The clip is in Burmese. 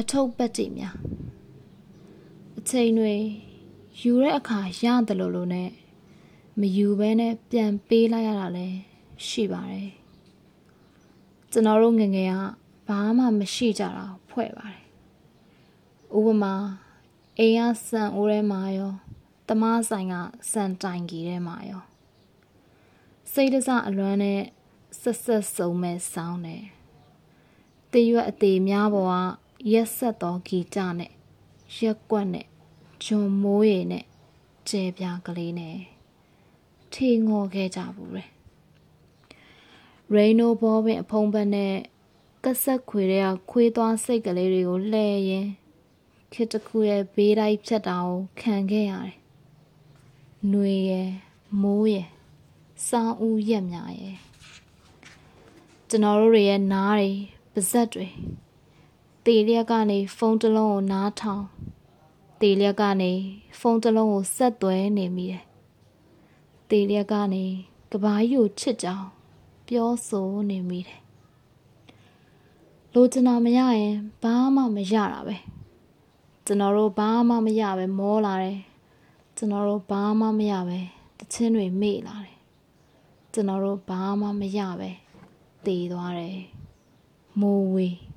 အထုပ်ပတ်တိများအချိန်တွေယူတဲ့အခါရတယ်လို့လို့နဲ့မယူဘဲနဲ့ပြန်ပေးလိုက်ရတာလည်းရှိပါတယ်ကျွန်တော်တို့ငငယ်ကဘာမှမရှိကြတာဖွဲ့ပါတယ်ဥပမာအိမ်ကစံအိုးထဲမှာရောတမဆိုင်ကစံတိုင်ကြီးထဲမှာရောစိတ်တစအလွမ်းနဲ့ဆက်ဆက်စုံမဲ့ဆောင်းတယ်တရွက်အသေးများပေါ်က ရက်ဆက်သောဂီတနဲ့ရက်ကွက်နဲ့ဂျွန်မိုးရည်နဲ့ကျဲပြားကလေးနဲ့ထေငော်ခဲ့ကြဘူးလေရိနိုဘောပင်အဖုံးဘက်နဲ့ကဆက်ခွေတွေကခွေးသွားစိတ်ကလေးတွေကိုလှဲရင်ခေတခုရဲ့ဘေးတိုင်းဖြတ်တာကိုခံခဲ့ရတယ်။နှွေရယ်မိုးရယ်စောင်းဦးရက်များရယ်ကျွန်တော်တို့ရဲ့နားတွေပါဇက်တွေ တေလျက်ကနေဖုန်းတစ်လုံးကိုနားထောင်တေလျက်ကနေဖုန်းတစ်လုံးကိုဆက်သွဲနေမိတယ်။တေလျက်ကနေကဘာကြီးကိုချစ်ကြောင်ပြောဆိုနေမိတယ်။လိုချင်တာမရရင်ဘာမှမရတာပဲ။ကျွန်တော်တို့ဘာမှမရပဲမောလာတယ်။ကျွန်တော်တို့ဘာမှမရပဲတချင်းတွေမေ့လာတယ်။ကျွန်တော်တို့ဘာမှမရပဲတည်သွားတယ်။မိုးဝေး